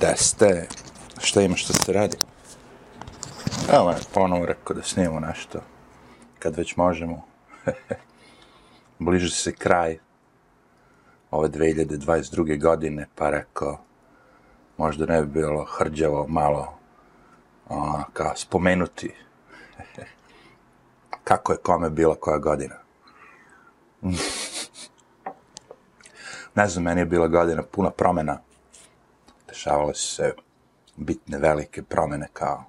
Gde ste? Šta ima što se radi? Evo me ponovo rekao da snimamo nešto. Kad već možemo. Bliže se kraj ove 2022. godine, pa rekao, možda ne bi bilo hrđavo malo ono, kao spomenuti kako je kome bila koja godina. ne znam, meni je bila godina puna promena. Dešavale su se bitne, velike promene kao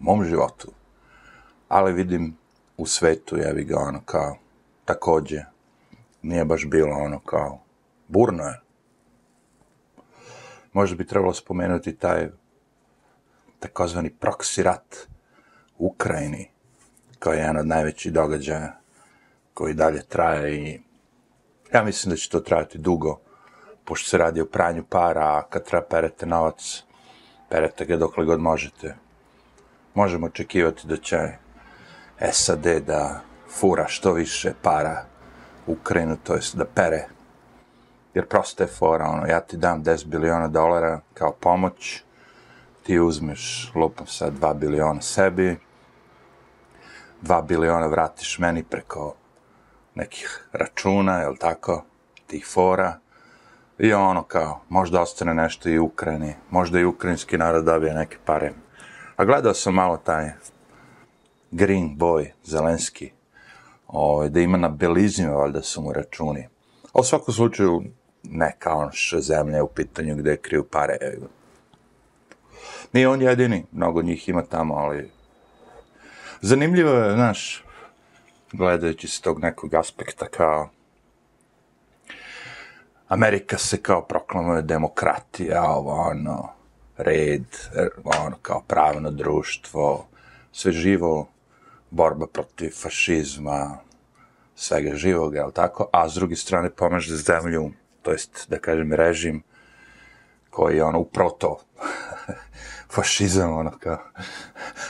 u mom životu. Ali vidim u svetu, jevi ga ono kao, takođe, nije baš bilo ono kao, burno je. Možda bi trebalo spomenuti taj takozvani proksi rat u Ukrajini, kao jedan od najvećih događaja koji dalje traje i ja mislim da će to trajati dugo, pošto se radi o pranju para, a kad treba perete novac, perete ga dokle god možete. Možemo očekivati da će SAD da fura što više para Ukrajinu, to jest da pere. Jer prosto je fora, ono, ja ti dam 10 biliona dolara kao pomoć, ti uzmeš, lupam sad, 2 biliona sebi, 2 biliona vratiš meni preko nekih računa, jel tako, tih fora, i ono kao, možda ostane nešto i Ukrajini, možda i ukrajinski narod dobije neke pare. A gledao sam malo taj Green Boy, Zelenski, ovaj, da ima na belizima, valjda su mu računi. A u svakom slučaju, ne kao naša zemlja u pitanju gde kriju pare. Nije on jedini, mnogo njih ima tamo, ali zanimljivo je, znaš, gledajući s tog nekog aspekta kao Amerika se kao proklamuje demokratija, ovo ono, red, ono kao pravno društvo, sve živo, borba protiv fašizma, svega živog, jel tako? A s druge strane pomaže zemlju, to jest, da kažem, režim, koji je ono upravo to. Fašizam, ono kao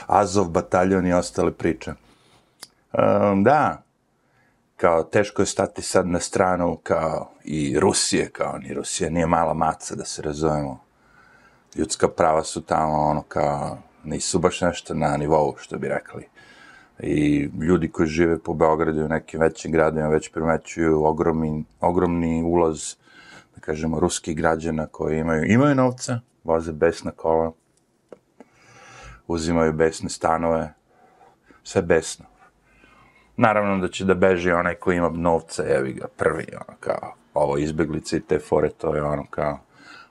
Azov bataljon i ostale priče. Um, da, kao teško je stati sad na stranu kao i Rusije, kao ni Rusija nije mala maca, da se razumemo. Ljudska prava su tamo, ono kao, nisu baš nešto na nivou, što bi rekli. I ljudi koji žive po Beogradu i u nekim većim gradima već primećuju ogromni, ogromni ulaz, da kažemo, ruskih građana koji imaju, imaju novca, voze besna kola, uzimaju besne stanove, sve besno. Naravno da će da beži onaj koji ima novca, evi ga, prvi, ono, kao, ovo izbeglice i te fore, to je ono, kao,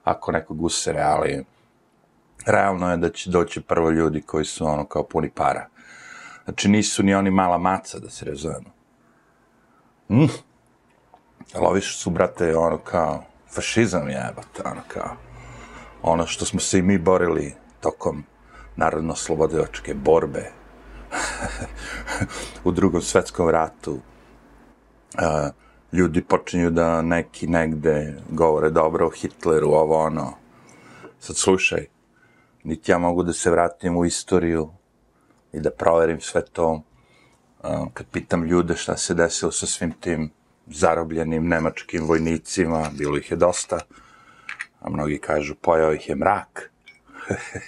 ako nekog usere, ali realno je da će doći prvo ljudi koji su, ono, kao puni para. Znači, nisu ni oni mala maca, da se razumemo. Mm. Ali ovi su, brate, ono, kao, fašizam jebate, ono, kao, ono što smo se i mi borili tokom narodno-slobodevačke borbe, u drugom svetskom ratu a, ljudi počinju da neki negde govore dobro o Hitleru, ovo ono. Sad slušaj, niti ja mogu da se vratim u istoriju i da proverim sve to. A, kad pitam ljude šta se desilo sa svim tim zarobljenim nemačkim vojnicima, bilo ih je dosta, a mnogi kažu pojao ih je mrak.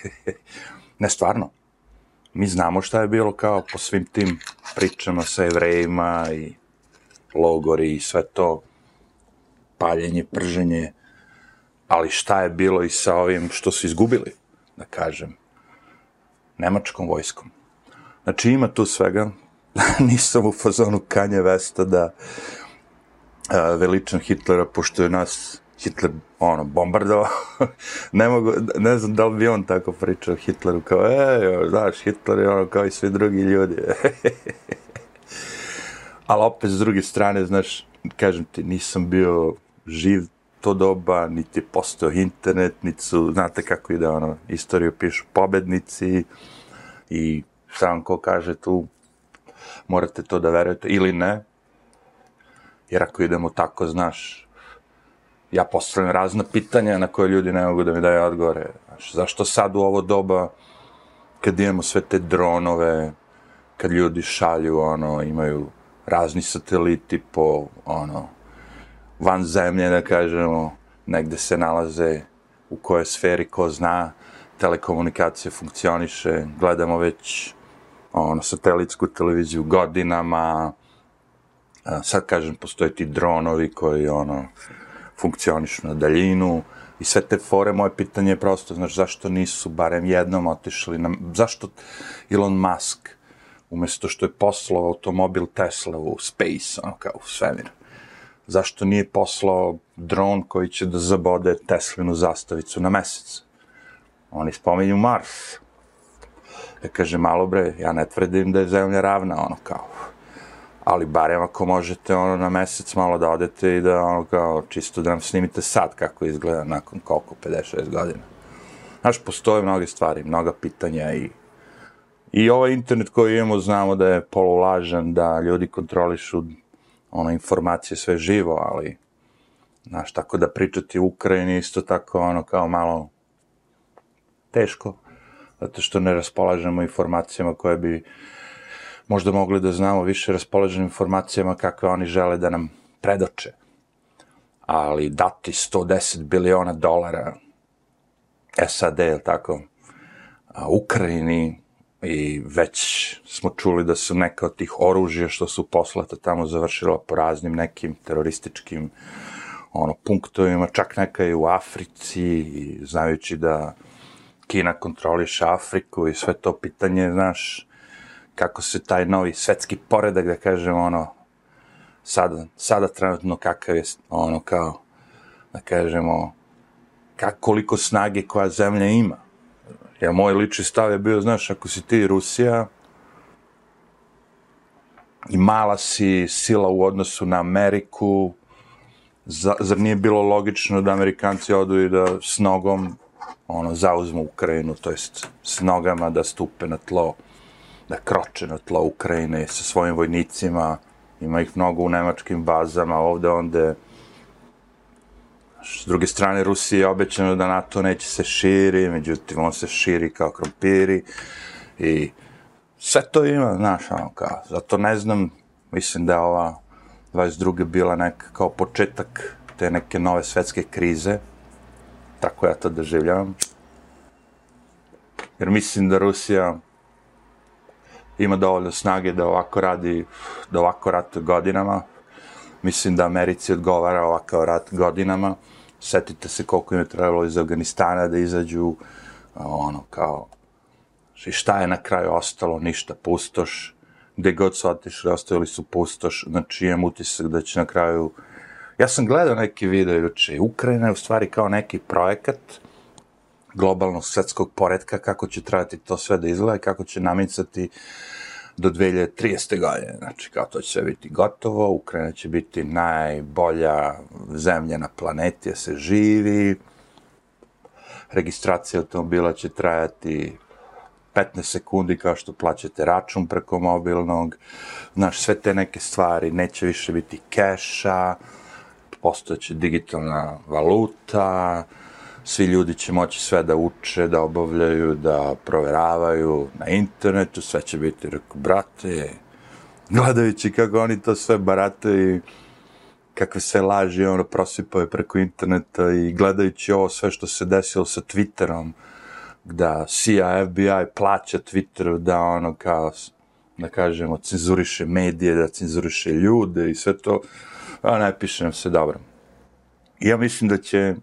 ne stvarno mi znamo šta je bilo kao po svim tim pričama sa evrejima i logori i sve to, paljenje, prženje, ali šta je bilo i sa ovim što su izgubili, da kažem, nemačkom vojskom. Znači ima tu svega, nisam u fazonu Kanje Vesta da a, veličan Hitlera, pošto je nas Hitler ono, bombardovao, ne mogu, ne znam da li bi on tako pričao Hitleru, kao, e, znaš, Hitler je ono kao i svi drugi ljudi. Ali opet, s druge strane, znaš, kažem ti, nisam bio živ to doba, niti je postao internet, niti su, znate kako ide, ono, istoriju pišu pobednici i sam ko kaže tu, morate to da verujete ili ne, jer ako idemo tako, znaš, ja postavljam razna pitanja na koje ljudi ne mogu da mi daju odgovore. Znaš, zašto sad u ovo doba, kad imamo sve te dronove, kad ljudi šalju, ono, imaju razni sateliti po, ono, van zemlje, da kažemo, negde se nalaze u kojoj sferi ko zna, telekomunikacija funkcioniše, gledamo već ono, satelitsku televiziju godinama, sad kažem, postoje ti dronovi koji ono, funkcionišu na daljinu, i sve te fore, moje pitanje je prosto, znaš, zašto nisu barem jednom otišli, na, zašto Elon Musk, umesto što je poslao automobil Tesla u space, ono kao u svemir, zašto nije poslao dron koji će da zabode Teslinu zastavicu na mesec? Oni spominju Mars. Ja kaže, malo bre, ja ne tvrdim da je zemlja ravna, ono kao, ali barem ako možete ono na mesec malo da odete i da ono kao čisto da nam snimite sad kako izgleda nakon koliko, 56 godina. Znaš, postoje mnoge stvari, mnoga pitanja i i ovaj internet koji imamo znamo da je polulažan, da ljudi kontrolišu ono informacije sve živo, ali znaš, tako da pričati u Ukrajini isto tako ono kao malo teško, zato što ne raspolažemo informacijama koje bi možda mogli da znamo više raspoloženim informacijama kakve oni žele da nam predoče. Ali dati 110 biliona dolara SAD, ili tako, Ukrajini, i već smo čuli da su neka od tih oružja što su poslata tamo završila po raznim nekim terorističkim ono, punktovima, čak neka i u Africi, i znajući da Kina kontroliše Afriku i sve to pitanje, znaš, kako se taj novi svetski poredak, da kažemo, ono, sada, sada trenutno kakav je, ono, kao, da kažemo, kak, koliko snage koja zemlja ima. Ja, moj lični stav je bio, znaš, ako si ti Rusija i mala si sila u odnosu na Ameriku, zar nije bilo logično da Amerikanci odu i da s nogom ono, zauzmu Ukrajinu, to jest s nogama da stupe na tlo da kroče na tlo Ukrajine sa svojim vojnicima, ima ih mnogo u nemačkim bazama, ovde, onde. S druge strane, Rusiji je obećano da NATO neće se širi, međutim, on se širi kao krompiri i sve to ima, znaš, ono kao, zato ne znam, mislim da je ova 22. bila neka kao početak te neke nove svetske krize, tako ja to doživljavam, jer mislim da Rusija ima dovoljno snage da ovako radi, da ovako rat godinama. Mislim da Americi odgovara ovakav rat godinama. Setite se koliko im je trebalo iz Afganistana da izađu, ono, kao, i šta je na kraju ostalo, ništa, pustoš, gde god su otišli, ostavili su pustoš, znači imam utisak da će na kraju, ja sam gledao neki video juče, Ukrajina je u stvari kao neki projekat, globalnog svetskog poredka, kako će trajati to sve da izgleda i kako će namicati do 2030. godine. Znači, kao to će sve biti gotovo, Ukrajina će biti najbolja zemlja na planeti, da se živi, registracija automobila će trajati 15 sekundi kao što plaćate račun preko mobilnog, znaš, sve te neke stvari, neće više biti keša, postojeće digitalna valuta, svi ljudi će moći sve da uče, da obavljaju, da proveravaju na internetu, sve će biti, rekao, brate, gledajući kako oni to sve barataju, kakve sve laži ono prosipaju preko interneta i gledajući ovo sve što se desilo sa Twitterom, da CIA, FBI plaća Twitteru da ono kao, da kažemo, cenzuriše medije, da cenzuriše ljude i sve to, a ne piše nam se dobro. Ja mislim da će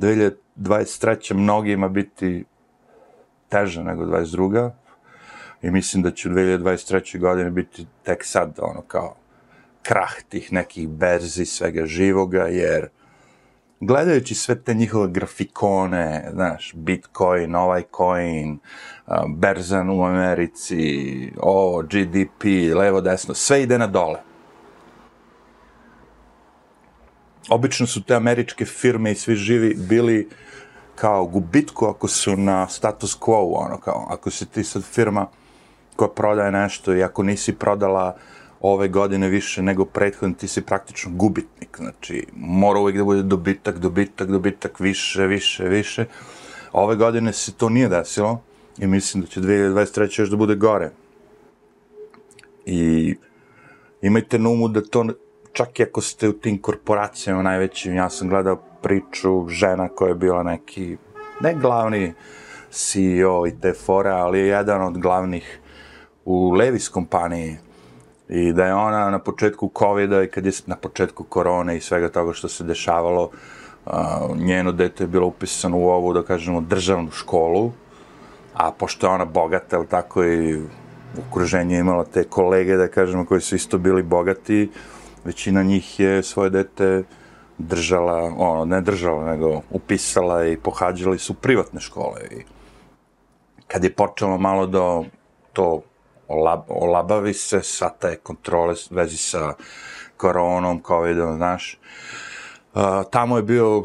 2023. mnogima biti teža nego 22. I mislim da će u 2023. godine biti tek sad ono kao krah tih nekih berzi, svega živoga, jer gledajući sve te njihove grafikone, znaš, Bitcoin, ovaj coin, berzan u Americi, o, GDP, levo, desno, sve ide na dole. Obično su te američke firme i svi živi bili kao gubitku ako su na status quo, ono kao, ako si ti sad firma koja prodaje nešto i ako nisi prodala ove godine više nego prethodno, ti si praktično gubitnik, znači mora uvijek da bude dobitak, dobitak, dobitak, više, više, više. Ove godine se to nije desilo i mislim da će 2023. još da bude gore. I imajte na umu da to čak i ako ste u tim korporacijama najvećim, ja sam gledao priču, žena koja je bila neki, ne glavni CEO i te fore, ali je jedan od glavnih u Levis kompaniji. I da je ona na početku COVID-a i kad je na početku korone i svega toga što se dešavalo, a, njeno dete je bilo upisano u ovu, da kažemo, državnu školu, a pošto je ona bogata, ali tako i u okruženju imala te kolege, da kažemo, koji su isto bili bogati, većina njih je svoje dete držala, ono, ne držala, nego upisala i pohađali su privatne škole. I kad je počelo malo da to olab, olabavi se, sa te kontrole vezi sa koronom, covidom, znaš, Uh, tamo je bio,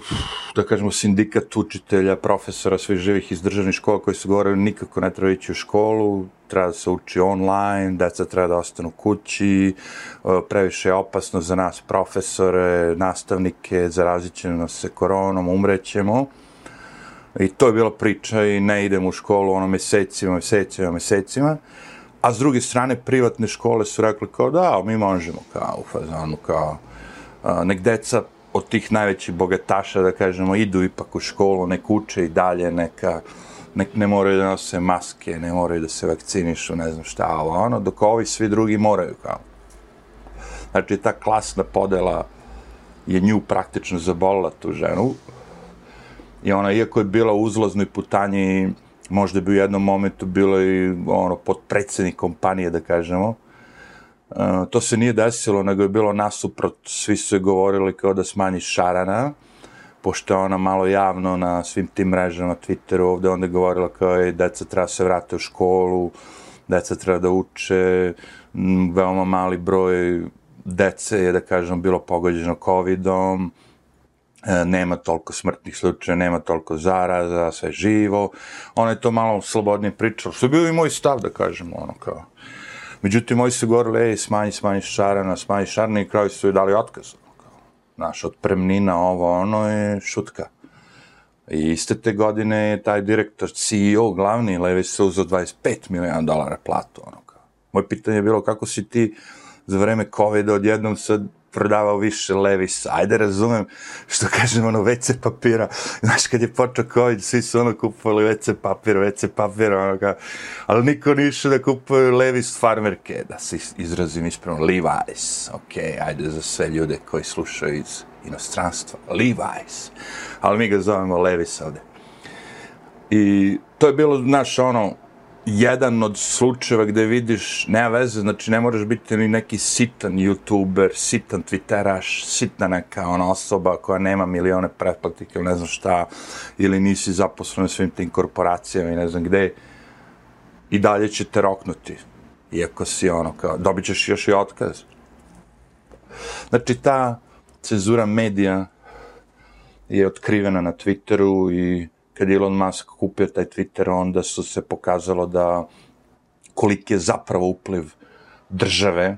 da kažemo, sindikat učitelja, profesora, svih živih iz državnih škola koji su govorili nikako ne treba ići u školu, treba da se uči online, deca treba da ostanu kući, uh, previše je opasno za nas profesore, nastavnike, zarazit će nas se koronom, umrećemo. I to je bila priča i ne idem u školu ono mesecima, mesecima, mesecima. A s druge strane, privatne škole su rekli kao da, mi možemo kao u fazonu, kao nek deca od tih najvećih bogataša, da kažemo, idu ipak u školu, nek uče i dalje, neka, nek ne moraju da nose maske, ne moraju da se vakcinišu, ne znam šta, ovo, ono, dok ovi svi drugi moraju, kao. Znači, ta klasna podela je nju praktično zabolila tu ženu. I ona, iako je bila u uzlaznoj putanji, možda bi u jednom momentu bilo i ono, podpredsednik kompanije, da kažemo, Uh, to se nije desilo, nego je bilo nasuprot, svi su govorili kao da smanji Šarana, pošto je ona malo javno na svim tim mrežama, Twitteru, ovde onda je govorila kao je deca treba se vrate u školu, deca treba da uče, veoma mali broj dece je, da kažem, bilo pogođeno COVID-om, e, nema toliko smrtnih slučaja, nema toliko zaraza, sve živo. Ona je to malo slobodnije pričala, što je bio i moj stav, da kažemo, ono kao Međutim, ovi su govorili, ej, smanji, smanji šarana, smanji šarana i kraju su joj dali otkaz. Naš, otpremnina, ovo, ono je šutka. I iste te godine je taj direktor, CEO, glavni, Levi se uzao 25 milijana dolara platu, ono kao. Moje pitanje je bilo kako si ti za vreme COVID-a odjednom sad prodavao više Levis, ajde razumem, što kažem, ono, WC papira, znaš, kad je počeo COVID, svi su ono kupovali WC papir, WC papir, ono, kao, ali niko nije da kupuje Levis farmerke, da se izrazim ispravno, Levi's, ok, ajde za sve ljude koji slušaju iz inostranstva, Levi's, ali mi ga zovemo Levis ovde. I to je bilo, znaš, ono, jedan od slučajeva gde vidiš, nema veze, znači ne moraš biti ni neki sitan youtuber, sitan twitteraš, sitna neka ona osoba koja nema milione pretplatike ili ne znam šta, ili nisi zaposlen svim tim korporacijama i ne znam gde, i dalje će te roknuti. Iako si ono kao, dobit ćeš još i otkaz. Znači ta cenzura medija je otkrivena na Twitteru i kad Elon Musk kupio taj Twitter, onda su se pokazalo da koliki je zapravo upliv države,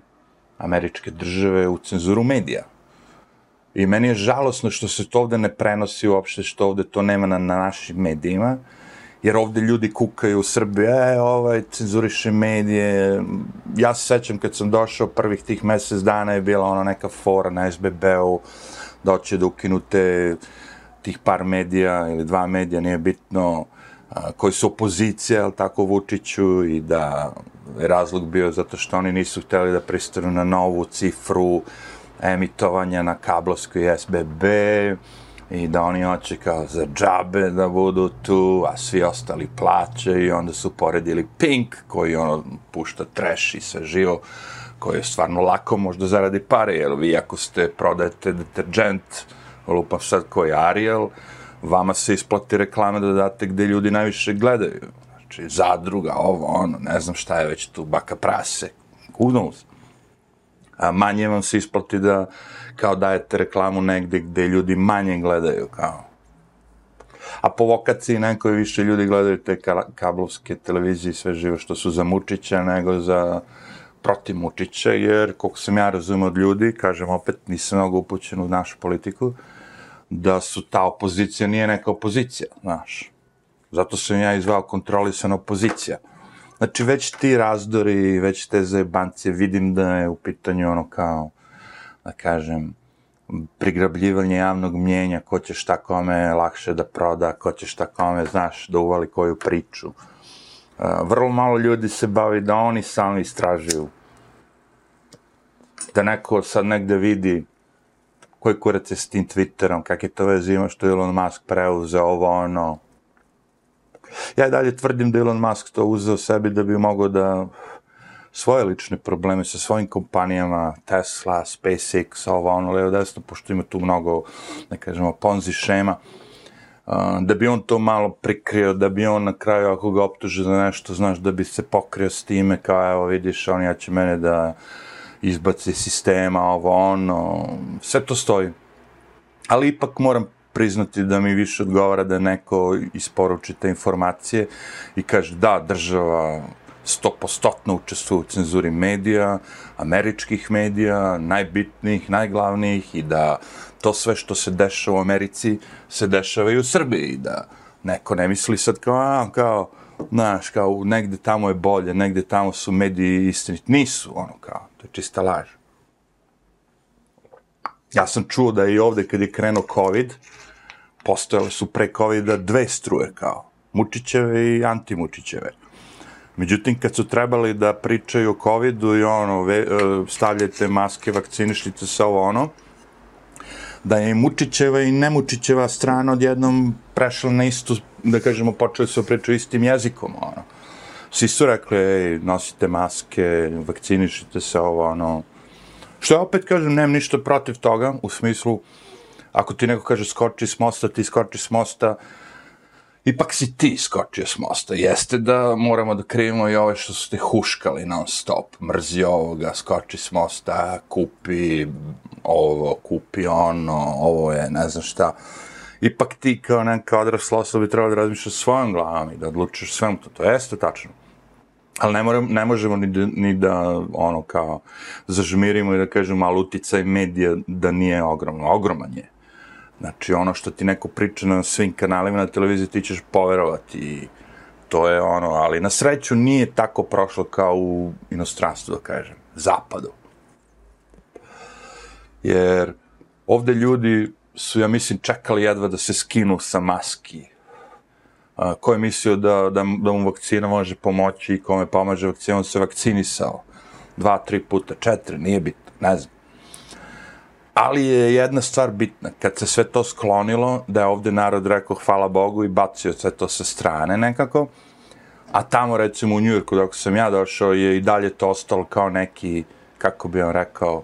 američke države, u cenzuru medija. I meni je žalosno što se to ovde ne prenosi uopšte, što ovde to nema na, na našim medijima, jer ovde ljudi kukaju u Srbiji, e, ovaj, cenzuriše medije. Ja se sećam kad sam došao prvih tih mesec dana je bila ono neka fora na SBB-u, da hoće da ukinu te tih par medija ili dva medija, nije bitno, koji su opozicija, ali tako, Vučiću i da je razlog bio zato što oni nisu hteli da pristanu na novu cifru emitovanja na kablovskoj SBB i da oni hoće kao za džabe da budu tu, a svi ostali plaće i onda su poredili Pink koji ono pušta trash i sve živo koji je stvarno lako možda zaradi pare, jer vi ako ste prodajete deterđent, lupam sad koji Ariel, vama se isplati reklame da date gde ljudi najviše gledaju. Znači, zadruga, ovo, ono, ne znam šta je već tu, baka prase, who knows. A manje vam se isplati da kao dajete reklamu negde gde ljudi manje gledaju, kao. A po vokaciji nekoj više ljudi gledaju te kablovske televizije i sve živo što su za Mučića nego za protiv Mučića, jer koliko sam ja razumio od ljudi, kažem opet, nisam mnogo upućen u našu politiku, uh, da su ta opozicija nije neka opozicija, znaš. Zato sam ja izvao kontrolisana opozicija. Znači, već ti razdori, već te zajebancije, vidim da je u pitanju ono kao, da kažem, prigrabljivanje javnog mnjenja, ko će šta kome lakše da proda, ko će šta kome, znaš, da uvali koju priču. Vrlo malo ljudi se bavi da oni sami istražuju. Da neko sad negde vidi koji kurac je s tim Twitterom, kak je to veze ima što Elon Musk preuzeo ovo, ono. Ja i dalje tvrdim da Elon Musk to uzeo sebi da bi mogao da svoje lične probleme sa svojim kompanijama, Tesla, SpaceX, ovo ono, levo desno, pošto ima tu mnogo, ne kažemo, ponzi šema, da bi on to malo prikrio, da bi on na kraju, ako ga optuže za nešto, znaš, da bi se pokrio s time, kao, evo, vidiš, on ja će mene da izbaci sistema, ovo, ono, sve to stoji. Ali ipak moram priznati da mi više odgovara da neko isporuči te informacije i kaže da, država stopostotno učestvuje u cenzuri medija, američkih medija, najbitnijih, najglavnijih i da to sve što se dešava u Americi se dešava i u Srbiji, da neko ne misli sad kao, a, kao, znaš, kao, negde tamo je bolje, negde tamo su mediji istiniti. Nisu, ono, kao, to je čista laž. Ja sam čuo da i ovde kad je krenuo COVID, postojale su pre COVID-a dve struje, kao, Mučićeve i antimučićeve. Međutim, kad su trebali da pričaju o COVID-u i ono, ve, e, stavljajte maske, vakcinišite se ovo ono, da je i Mučićeva i Nemučićeva strana odjednom prešla na istu, da kažemo, počeli su pričati istim jezikom, ono. Svi su rekli, nosite maske, vakcinišite se ovo, ono. Što ja opet kažem, nemam ništa protiv toga, u smislu, ako ti neko kaže skoči s mosta, ti skoči s mosta, ipak si ti skočio s mosta. Jeste da moramo da krivimo i ove što su te huškali non stop. Mrzi ovoga, skoči s mosta, kupi ovo, kupi ono, ovo je, ne znam šta. Ipak ti kao neka odrasla osoba bi trebalo da razmišljaš svojom glavom i da odlučiš svemu to. To jeste tačno. Ali ne, moram, ne možemo ni da, ni da, ono, kao, zažmirimo i da kažemo, ali uticaj medija da nije ogromno. Ogroman je Znači, ono što ti neko priča na svim kanalima na televiziji, ti ćeš poverovati i to je ono, ali na sreću nije tako prošlo kao u inostranstvu, da kažem, zapadu. Jer ovde ljudi su, ja mislim, čekali jedva da se skinu sa maski. A, ko je mislio da, da, da mu vakcina može pomoći i kome pomaže vakcina, on se vakcinisao. Dva, tri puta, četiri, nije bitno, ne znam. Ali je jedna stvar bitna, kad se sve to sklonilo, da je ovde narod rekao hvala Bogu i bacio sve to sa strane nekako, a tamo recimo u Njujorku dok sam ja došao je i dalje to ostalo kao neki, kako bi vam rekao,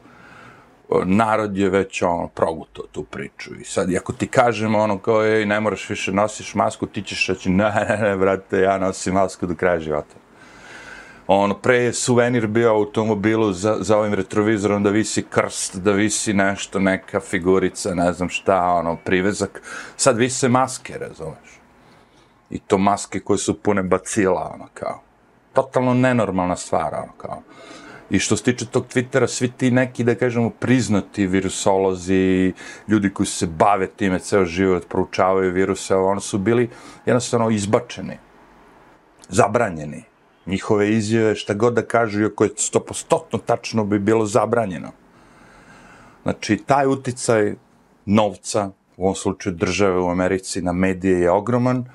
narod je već ono, proguto tu priču i sad ako ti kažemo ono kao ej ne moraš više nosiš masku ti ćeš reći ne ne ne brate ja nosim masku do kraja života ono, pre je suvenir bio u automobilu za, za ovim retrovizorom da visi krst, da visi nešto, neka figurica, ne znam šta, ono, privezak. Sad vise maske, razumeš? I to maske koje su pune bacila, ono, kao. Totalno nenormalna stvar, ono, kao. I što se tiče tog Twittera, svi ti neki, da kažemo, priznati virusolozi, ljudi koji se bave time ceo život, proučavaju viruse, ono su bili jednostavno izbačeni, zabranjeni njihove izjave, šta god da kažu, iako je stopostotno tačno bi bilo zabranjeno. Znači, taj uticaj novca, u ovom slučaju države u Americi, na medije je ogroman,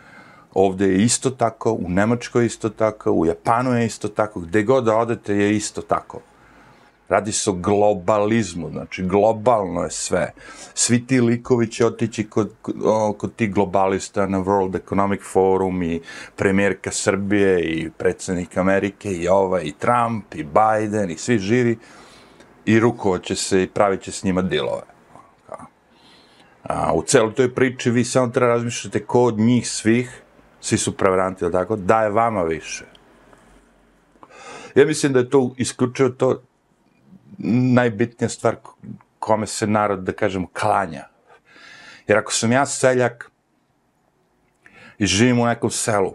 ovde je isto tako, u Nemačkoj je isto tako, u Japanu je isto tako, gde god da odete je isto tako. Radi se o globalizmu, znači globalno je sve. Svi ti likovi će otići kod, kod tih globalista na World Economic Forum i premijerka Srbije i predsednik Amerike i ova i Trump i Biden i svi živi i rukovaće se i pravit će s njima dilove. A, u celoj toj priči vi samo treba razmišljati ko od njih svih, svi su prevaranti, ili tako, daje vama više. Ja mislim da je to isključivo to najbitnija stvar kome se narod, da kažem, klanja. Jer ako sam ja seljak i živim u nekom selu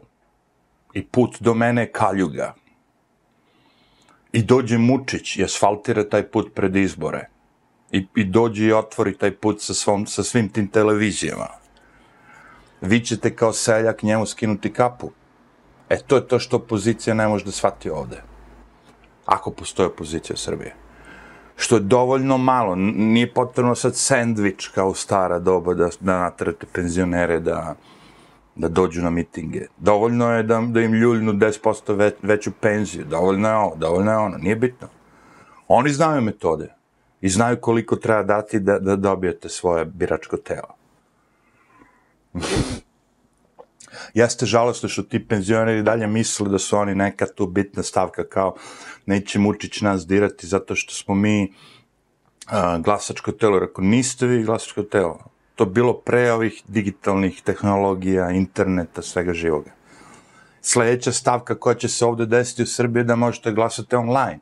i put do mene je kaljuga i dođe Mučić i asfaltira taj put pred izbore i, i dođe i otvori taj put sa, svom, sa svim tim televizijama, vi ćete kao seljak njemu skinuti kapu. E, to je to što opozicija ne može da shvati ovde. Ako postoje opozicija Srbije. što je dovoljno malo. Nije potrebno sad sandvič kao stara doba da, da natrate penzionere da, da dođu na mitinge. Dovoljno je da, da im ljuljnu 10% ve, veću penziju. Dovoljno je ovo, dovoljno je ono. Nije bitno. Oni znaju metode i znaju koliko treba dati da, da dobijete svoje biračko telo. Jeste žalostno što ti penzioneri dalje misle da su oni neka tu bitna stavka kao neće Mučić nas dirati zato što smo mi a, glasačko telo. Rekao, niste vi glasačko telo. To bilo pre ovih digitalnih tehnologija, interneta, svega živoga. Sledeća stavka koja će se ovde desiti u Srbiji je da možete glasati online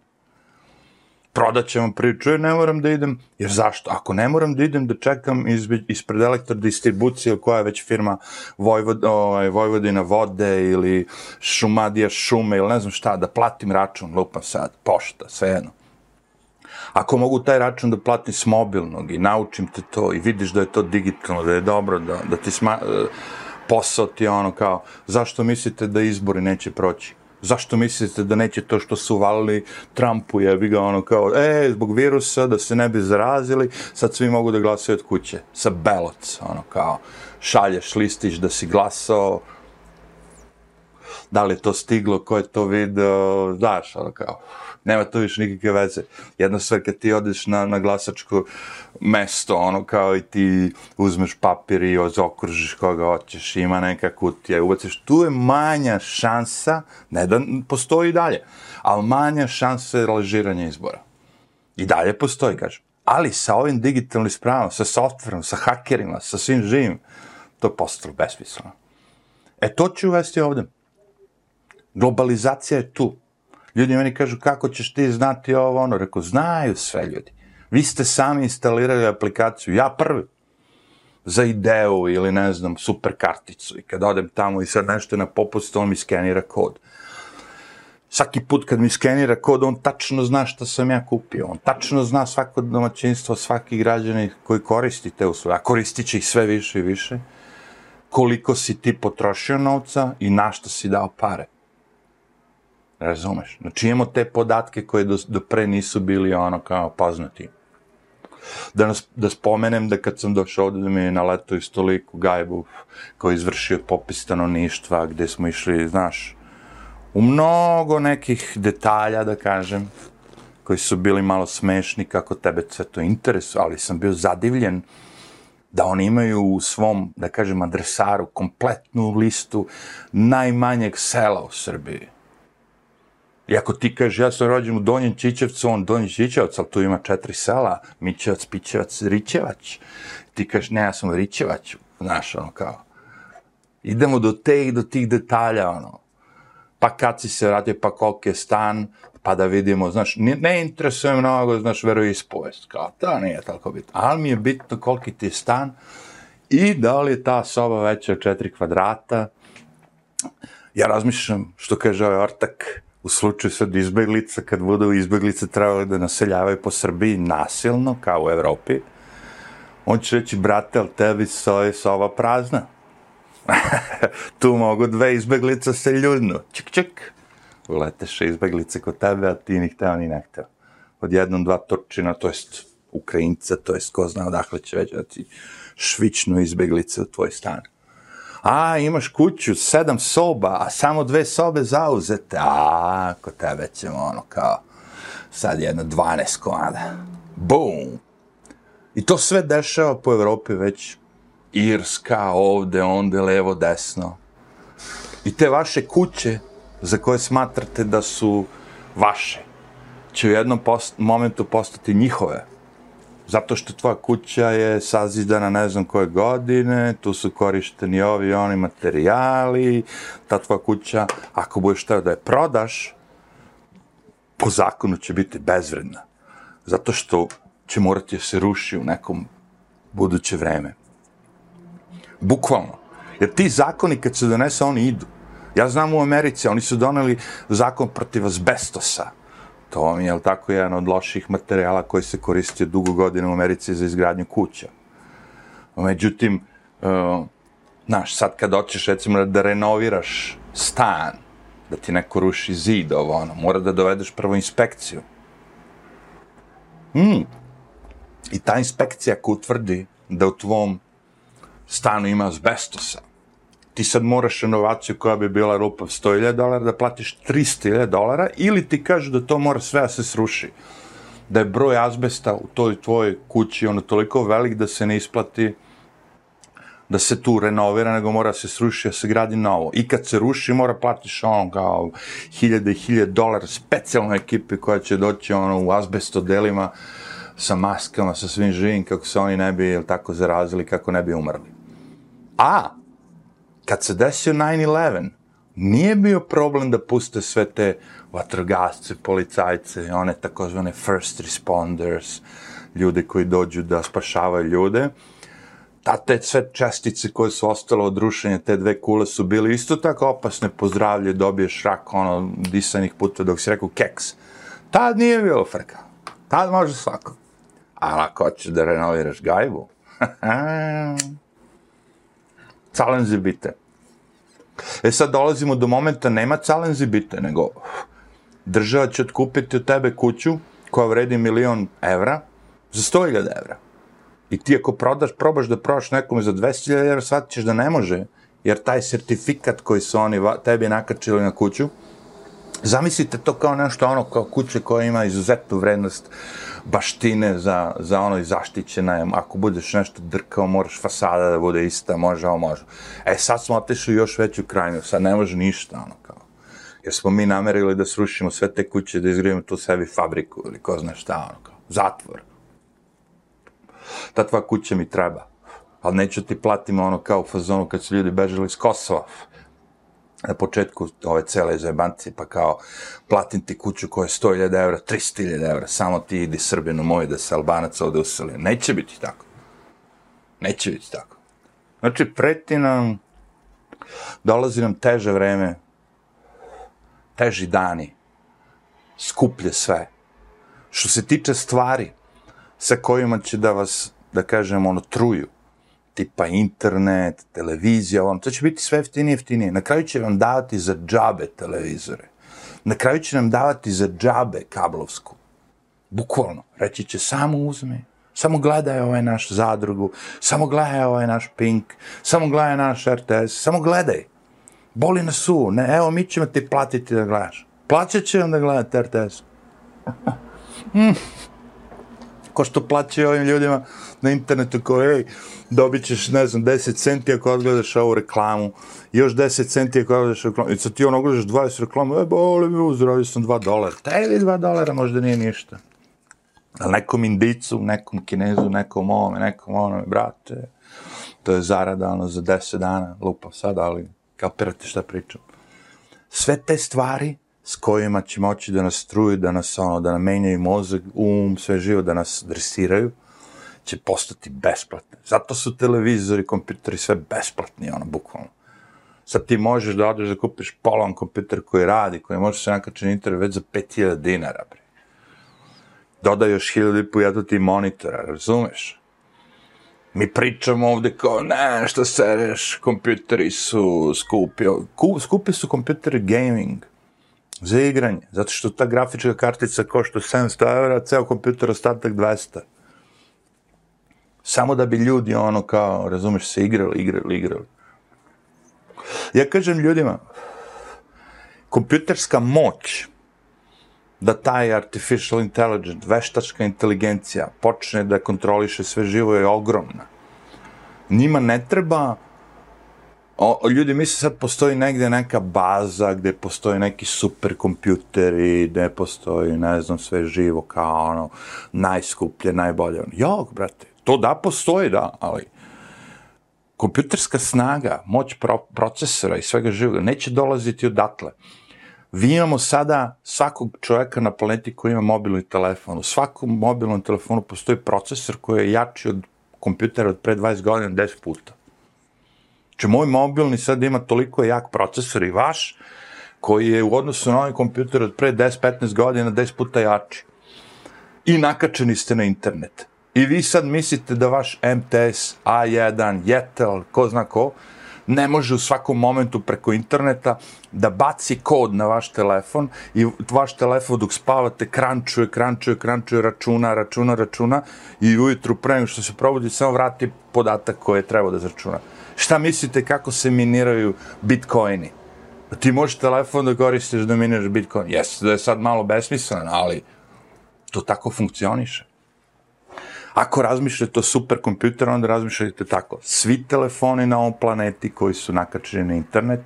prodat ćemo priču, ne moram da idem, jer zašto? Ako ne moram da idem da čekam ispred elektrodistribucije, koja je već firma Vojvod, ovaj, Vojvodina vode ili Šumadija šume ili ne znam šta, da platim račun, lupam sad, pošta, sve jedno. Ako mogu taj račun da platim s mobilnog i naučim te to i vidiš da je to digitalno, da je dobro, da, da ti sma, posao ti je ono kao, zašto mislite da izbori neće proći? Zašto mislite da neće to što su valili Trumpu, je bi ga ono kao, e, zbog virusa, da se ne bi zarazili, sad svi mogu da glasaju od kuće, sa beloc, ono kao, šalješ listić da si glasao, da li je to stiglo, ko je to video, znaš, ono kao, nema to više nikakve veze. Jedno sve kad ti odeš na, na glasačko mesto, ono kao i ti uzmeš papir i okružiš koga hoćeš, ima neka kutija, ubaciš, tu je manja šansa, ne da postoji dalje, ali manja šansa je lažiranja izbora. I dalje postoji, kažem. Ali sa ovim digitalnim spravama, sa softverom, sa hakerima, sa svim živim, to je postalo besmisleno. E to ću uvesti ovde. Globalizacija je tu. Ljudi meni kažu, kako ćeš ti znati ovo, ono, reko, znaju sve ljudi. Vi ste sami instalirali aplikaciju, ja prvi, za ideu ili ne znam, super karticu i kad odem tamo i sad nešto na popustu, on mi skenira kod. Svaki put kad mi skenira kod, on tačno zna šta sam ja kupio. On tačno zna svako domaćinstvo, svaki građani koji koristi te usluge, a koristit će ih sve više i više, koliko si ti potrošio novca i na šta si dao pare. Razumeš? Znači imamo te podatke koje do, do pre nisu bili ono kao poznati. Da, nas, da spomenem da kad sam došao ovde da mi je naletao iz toliku gajbu koji je izvršio popis stanovništva gde smo išli, znaš, u mnogo nekih detalja, da kažem, koji su bili malo smešni, kako tebe sve to interesuje, ali sam bio zadivljen da oni imaju u svom, da kažem, adresaru kompletnu listu najmanjeg sela u Srbiji I ako ti kažeš, ja sam rođen u Donjem Čičevcu, on Donji Čičevac, ali tu ima četiri sela, Mićevac, Pićevac, Rićevać. Ti kažeš, ne, ja sam Rićevać, znaš, ono kao. Idemo do te do tih detalja, ono. Pa kad si se vratio, pa koliko je stan, pa da vidimo, znaš, ne, ne interesuje mnogo, znaš, veroispovest, kao, to nije toliko bitno. Ali mi je bitno koliki ti je stan i da li je ta soba veća od četiri kvadrata. Ja razmišljam, što kaže ovaj ortak, u slučaju sad izbeglica, kad budu izbeglice trebali da naseljavaju po Srbiji nasilno, kao u Evropi, on će reći, brate, ali tebi je sova prazna. tu mogu dve izbeglice se ljuljnu. Čik, čik. Uleteše izbeglice kod tebe, a ti ni hteo ni ne hteo. Odjednom dva Turčina, to jest Ukrajinca, to jest ko zna odakle će već ti švičnu izbeglice u tvoj stan a imaš kuću, sedam soba, a samo dve sobe zauzete, a, kod tebe ćemo ono kao, sad jedno 12 komada. Bum! I to sve dešava po Evropi već Irska, ovde, onde, levo, desno. I te vaše kuće, za koje smatrate da su vaše, će u jednom post momentu postati njihove zato što tvoja kuća je sazidana ne znam koje godine, tu su korišteni ovi oni materijali, ta tvoja kuća, ako budeš teo da je prodaš, po zakonu će biti bezvredna. Zato što će morati da se ruši u nekom buduće vreme. Bukvalno. Jer ti zakoni kad se donese, oni idu. Ja znam u Americi, oni su doneli zakon protiv azbestosa To vam je, jel tako, jedan od loših materijala koji se koristio dugo godina u Americi za izgradnju kuća. Međutim, uh, znaš, sad kad hoćeš, recimo, da renoviraš stan, da ti neko ruši zid, ovo, ono, mora da dovedeš prvo inspekciju. Mm. I ta inspekcija ko utvrdi da u tvom stanu ima azbestosa, ti sad moraš renovaciju koja bi bila rupa 100.000 dolara da platiš 300.000 dolara ili ti kažu da to mora sve da se sruši. Da je broj azbesta u toj tvojoj kući ono toliko velik da se ne isplati da se tu renovira, nego mora se sruši, da se gradi novo. I kad se ruši, mora platiš ono kao hiljade i hiljade dolara specijalnoj ekipi koja će doći ono u azbestodelima sa maskama, sa svim živim, kako se oni ne bi tako zarazili, kako ne bi umrli. A, kad se desio 9-11, nije bio problem da puste sve te vatrogasce, policajce, one takozvane first responders, ljude koji dođu da spašavaju ljude, ta te sve čestice koje su ostale od rušenja te dve kule su bile isto tako opasne po zdravlje, dobiješ rak, ono, disanih puta dok si rekao keks. Tad nije bilo frka. Tad može svako. Ali ako hoćeš da renoviraš gajbu, calenzi bite. E sad dolazimo do momenta, nema calenzi bite, nego država će otkupiti od tebe kuću koja vredi milion evra za 100.000 evra. I ti ako prodaš, probaš da prodaš nekome za 200.000 evra, shvatit da ne može, jer taj sertifikat koji su oni tebi nakačili na kuću, zamislite to kao nešto ono, kao kuće koja ima izuzetnu vrednost baštine za, za ono i zaštićena je, ako budeš nešto drkao, moraš fasada da bude ista, može, ovo može. E, sad smo otišli još veću krajnju, sad ne može ništa, ono, kao. Jer smo mi namerili da srušimo sve te kuće, da izgrijemo tu sebi fabriku ili ko zna šta, ono, kao, zatvor ta tvoja kuća mi treba. Ali neću ti platim ono kao u fazonu kad su ljudi bežali iz Kosova na početku ove cele zajebancije, pa kao platim ti kuću koja je 100.000 evra, 300.000 evra, samo ti idi Srbinu moj da se Albanac ovde useli. Neće biti tako. Neće biti tako. Znači, preti nam, dolazi nam teže vreme, teži dani, skuplje sve. Što se tiče stvari, sa kojima će da vas, da kažem, ono, truju. Tipa internet, televizija, ono, to će biti sve jeftinije, jeftinije. Na kraju će vam davati za džabe televizore. Na kraju će nam davati za džabe kablovsku. Bukvalno. Reći će, samo uzme, samo gledaj ovaj naš zadrugu, samo gledaj ovaj naš Pink, samo gledaj naš RTS, samo gledaj. Boli nas su, ne, evo mi ćemo ti platiti da gledaš. Plaćat će vam da gledate RTS. mm ko što plaćaju ovim ljudima na internetu ko, ej, dobit ćeš, ne znam, 10 centi ako odgledaš ovu reklamu, još 10 centi ako odgledaš reklamu, i sad ti ono gledaš 20 reklamu, e, boli mi uzdravio sam 2 dolara. Tebi 2 dolara možda nije ništa. Ali nekom indicu, nekom kinezu, nekom ovome, nekom onome, brate, to je zarada ono za 10 dana, lupa sad, ali kapirate šta pričam. Sve te stvari s kojima će moći da nas struju, da nas ono, da nam menjaju mozak, um, sve živo, da nas dresiraju, će postati besplatne. Zato su televizori, kompjuteri sve besplatni, ono, bukvalno. Sad ti možeš da odeš da kupiš polan kompjuter koji radi, koji može se nakače na internet već za 5000 dinara, bre. Dodaj još 1000 i po ti monitora, razumeš? Mi pričamo ovde kao, ne, šta sereš, kompjuteri su skupi. Skupi su kompjuteri gaming za igranje, zato što ta grafička kartica košta 700 evra, ceo kompjuter ostatak 200. Samo da bi ljudi ono kao, razumeš, se igrali, igrali, igrali. Ja kažem ljudima, kompjuterska moć da taj artificial intelligence, veštačka inteligencija počne da kontroliše sve živo je ogromna. Njima ne treba o, ljudi misle sad postoji negde neka baza gde postoji neki superkompjuteri, gde postoji, ne znam, sve živo kao ono, najskuplje, najbolje. Jok, brate, to da postoji, da, ali kompjuterska snaga, moć pro, procesora i svega živoga neće dolaziti odatle. Vi imamo sada svakog čoveka na planeti koji ima mobilni telefon. U svakom mobilnom telefonu postoji procesor koji je jači od kompjutera od pre 20 godina 10 puta. Znači, moj mobilni sad ima toliko jak procesor i vaš, koji je u odnosu na ovaj kompjuter od pre 10-15 godina 10 puta jači. I nakačeni ste na internet. I vi sad mislite da vaš MTS, A1, Jetel, ko zna ko, ne može u svakom momentu preko interneta da baci kod na vaš telefon i vaš telefon dok spavate krančuje, krančuje, krančuje, računa, računa, računa i ujutru pre nego što se probudi samo vrati podatak koji je trebao da zračuna. Šta mislite kako se miniraju bitcoini? Ti možeš telefon da koristiš da miniraš bitcoin. Jeste da je sad malo besmislen, ali to tako funkcioniše. Ako razmišljate o superkompjuteru, onda razmišljate tako. Svi telefoni na ovom planeti koji su nakačeni na internet,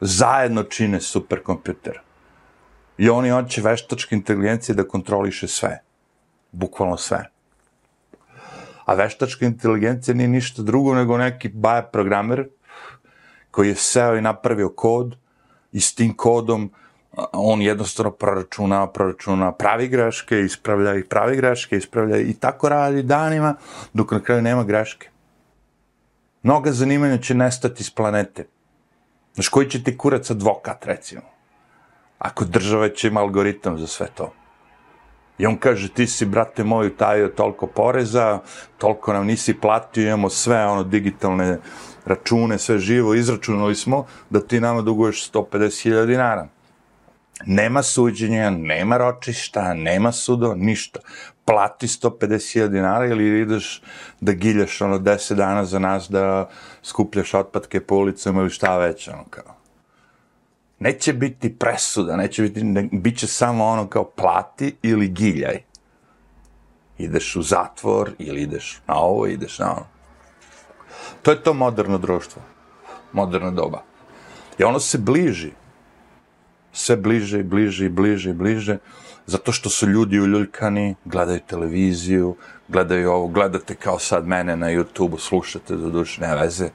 zajedno čine superkompjuter. I oni hoće veštačke inteligencije da kontroliše sve. Bukvalno sve. A veštačka inteligencija nije ništa drugo nego neki baja programer koji je seo i napravio kod i s tim kodom on jednostavno proračuna, proračuna, pravi greške, ispravlja ih, pravi greške, ispravlja i tako radi danima, dok na kraju nema greške. Mnoga zanimanja će nestati s planete. Znaš, koji će ti kurac advokat, recimo? Ako država će ima algoritam za sve to. I on kaže, ti si, brate moj, utajio toliko poreza, toliko nam nisi platio, imamo sve ono digitalne račune, sve živo, izračunali smo da ti nama duguješ 150.000 dinara. Nema suđenja, nema ročišta, nema sudo, ništa. Plati 150.000 dinara ili ideš da giljaš ono 10 dana za nas da skupljaš otpadke po ulicama ili šta već, ono kao. Neće biti presuda, neće biti, ne, bit će samo ono kao plati ili giljaj. Ideš u zatvor ili ideš na ovo, ideš na ono. To je to moderno društvo, moderno doba. I ono se bliži sve bliže i bliže i bliže i bliže, zato što su ljudi uljuljkani, gledaju televiziju, gledaju ovo, gledate kao sad mene na YouTube-u, slušate do duše, ne veze.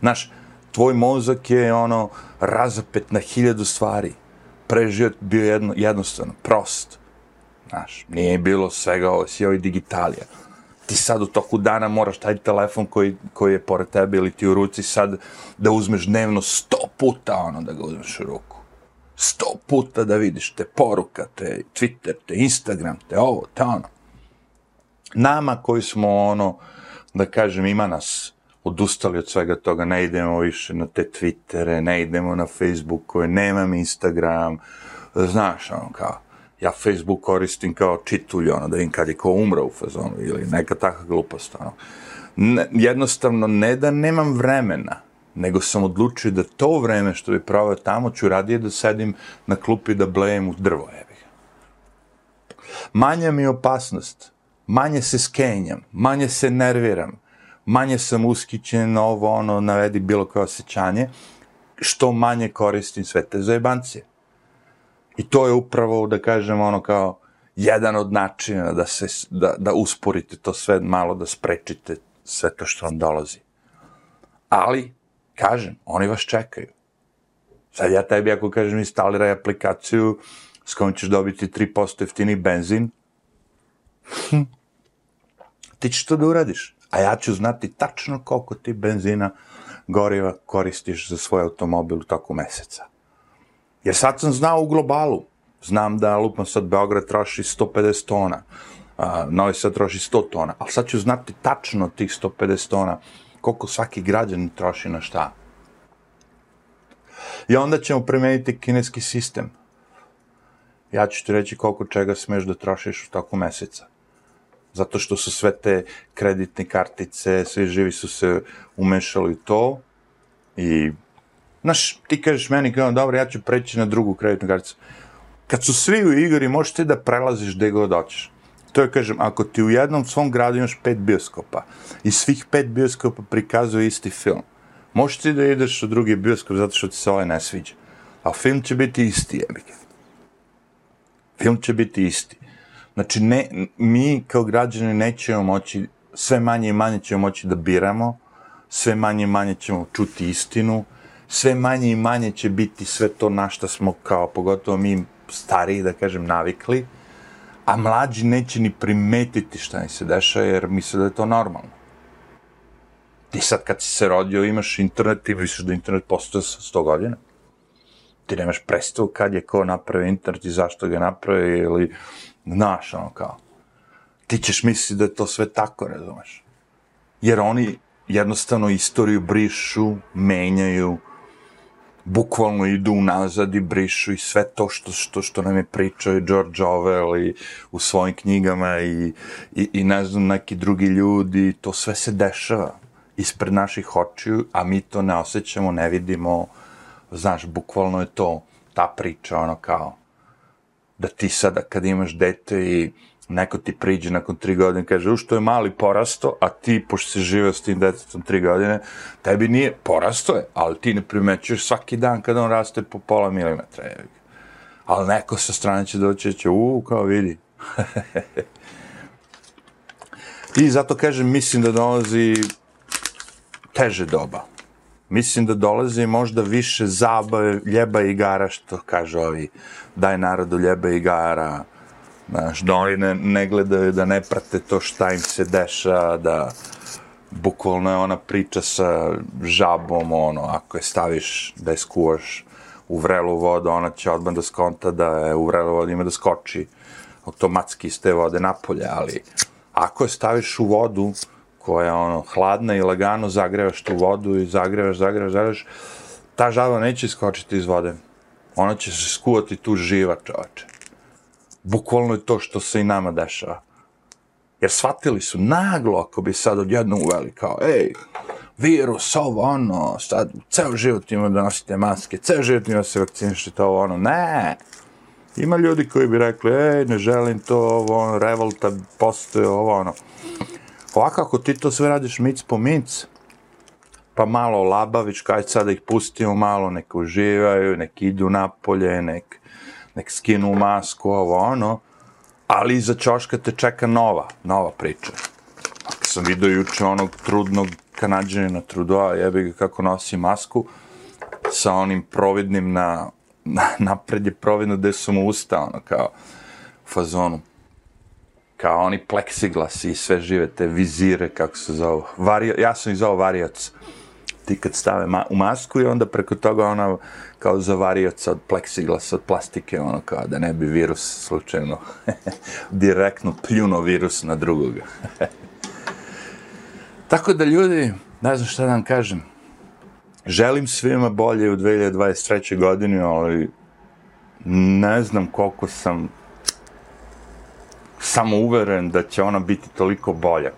Znaš, tvoj mozak je ono razapet na hiljadu stvari. Pre život bio jedno, jednostavno, prost. Znaš, nije bilo svega ovo, si ovaj digitalija. Ti sad u toku dana moraš taj telefon koji, koji je pored tebe ili ti u ruci sad da uzmeš dnevno sto puta ono da ga uzmeš u ruku sto puta da vidiš te poruka, te Twitter, te Instagram, te ovo, te ono. Nama koji smo ono, da kažem, ima nas odustali od svega toga, ne idemo više na te Twittere, ne idemo na Facebookove, nemam Instagram, znaš, ono, kao, ja Facebook koristim kao čitulj, ono, da im kad je ko umra u fazonu, ili neka takva glupost, ono. Ne, jednostavno, ne da nemam vremena, nego sam odlučio da to vreme što bi proveo tamo ću radije da sedim na klupi da blejem u drvo, jebi Manja mi je opasnost, manje se skenjam, manje se nerviram, manje sam uskićen, ovo, ono, navedi bilo koje osjećanje, što manje koristim sve te zajebancije. I to je upravo, da kažem, ono kao, jedan od načina da, se, da, da usporite to sve malo, da sprečite sve to što vam dolazi. Ali, Kažem, oni vas čekaju. Sad ja tebi ako kažem instaliraj aplikaciju s kojom ćeš dobiti 3% jeftini benzin, hm, ti ćeš to da uradiš. A ja ću znati tačno koliko ti benzina goriva koristiš za svoj automobil u toku meseca. Jer sad sam znao u globalu. Znam da lupam sad Beograd troši 150 tona, a, Novi Sad troši 100 tona, ali sad ću znati tačno tih 150 tona koliko svaki građan troši na šta. I onda ćemo premeniti kineski sistem. Ja ću ti reći koliko čega smeš da trošiš u toku meseca. Zato što su sve te kreditne kartice, svi živi su se umešali u to i Znaš, ti kažeš meni kao, dobro, ja ću preći na drugu kreditnu karticu. Kad su svi u igri, možeš ti da prelaziš gde god hoćeš. To je, kažem, ako ti u jednom svom gradu imaš pet bioskopa i svih pet bioskopa prikazuje isti film, možeš ti da ideš u drugi bioskop zato što ti se ovaj ne sviđa. A film će biti isti, jebike. Film će biti isti. Znači, ne, mi kao građani nećemo moći, sve manje i manje ćemo moći da biramo, sve manje i manje ćemo čuti istinu, sve manje i manje će biti sve to na što smo kao, pogotovo mi stariji, da kažem, navikli, a mlađi neće ni primetiti šta im se dešava, jer misle da je to normalno. Ti sad kad si se rodio imaš internet, ti misliš da internet postoje sa 100 godina. Ti nemaš predstavu kad je ko napravio internet i zašto ga napravio, ili znaš, ono kao. Ti ćeš misliti da je to sve tako, razumeš. Jer oni jednostavno istoriju brišu, menjaju, bukvalno idu unazad i brišu i sve to što, što, što nam je pričao i George Orwell i u svojim knjigama i, i, i ne znam, neki drugi ljudi, to sve se dešava ispred naših očiju, a mi to ne osjećamo, ne vidimo, znaš, bukvalno je to ta priča, ono kao, da ti sada kad imaš dete i neko ti priđe nakon tri godine i kaže, u što je mali porasto, a ti, pošto si živeo s tim detetom tri godine, tebi nije, porasto je, ali ti ne primećuješ svaki dan kada on raste po pola milimetra. Je. Ali neko sa strane će doći će, u, kao vidi. I zato kažem, mislim da dolazi teže doba. Mislim da dolazi možda više zabave, ljeba i igara, što kaže ovi, daj narodu ljeba i igara, Znaš, da oni ne, ne gledaju, da ne prate to šta im se deša, da bukvalno je ona priča sa žabom, ono, ako je staviš da je skuvaš u vrelu vodu, ona će odmah da skonta da je u vrelu vodu ima da skoči. Automatski iz te vode napolje, ali ako je staviš u vodu koja je ono hladna i lagano zagrevaš tu vodu i zagrevaš, zagrevaš, zagrevaš, ta žaba neće skočiti iz vode. Ona će se skuvati tu živa, čoveče bukvalno je to što se i nama dešava. Jer shvatili su naglo, ako bi sad odjedno uveli kao, ej, virus, ovo, ono, sad, ceo život ima da nosite maske, ceo život ima da se vakcinišete, ovo, ono, ne. Ima ljudi koji bi rekli, ej, ne želim to, ovo, ono, revolta postoje, ovo, ono. Ovako, ako ti to sve radiš mic po mic, pa malo labavić, kaj sad da ih pustimo malo, nek uživaju, nek idu napolje, nek nek skinu masku, ovo ono, ali iza čoška te čeka nova, nova priča. Ako sam vidio juče onog trudnog kanadžanina Trudoa, jebi ga kako nosi masku, sa onim providnim na, na napred je providno gde su mu usta, ono, kao, fazonu. Kao oni pleksiglas i sve žive te vizire, kako se zove. Vario, ja sam ih zove varioc ti kad stave ma u masku i onda preko toga ona kao zavarioca od pleksiglasa, od plastike, ono kao da ne bi virus slučajno direktno pljuno virus na drugoga. Tako da ljudi, ne znam šta da vam kažem, želim svima bolje u 2023. godini, ali ne znam koliko sam samo uveren da će ona biti toliko bolja.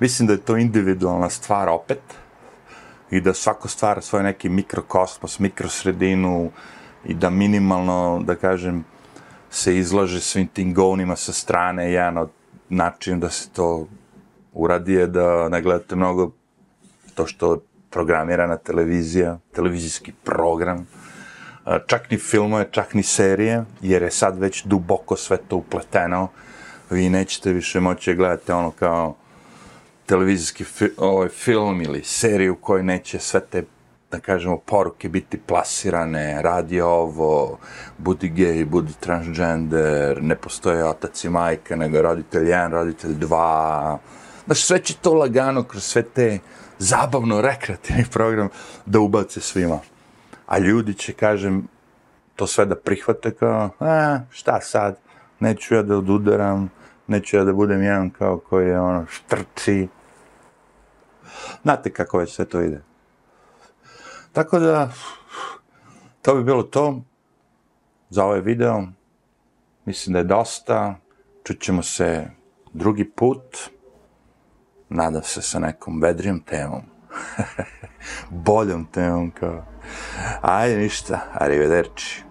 Mislim da je to individualna stvar opet, i da svako stvara svoj neki mikrokosmos, mikrosredinu i da minimalno, da kažem, se izlaže svim tim govnima sa strane. Jedan od načina da se to uradi je da ne gledate mnogo to što programirana televizija, televizijski program, čak ni filmove, čak ni serije, jer je sad već duboko sve to upleteno. Vi nećete više moći gledati ono kao televizijski fi, ovaj, film ili seriju u kojoj neće sve te da kažemo, poruke biti plasirane, radi ovo, budi gej, budi transgender, ne postoje otac i majka, nego roditelj jedan, roditelj dva. Znaš, sve će to lagano kroz sve te zabavno rekreativni program da ubace svima. A ljudi će, kažem, to sve da prihvate kao, a, šta sad, neću ja da odudaram, neću ja da budem jedan kao koji je ono štrci, Znate kako već sve to ide. Tako da, to bi bilo to za ovaj video. Mislim da je dosta. Čućemo se drugi put. Nadam se sa nekom vedrijom temom. Boljom temom kao. Ajde ništa, arrivederci.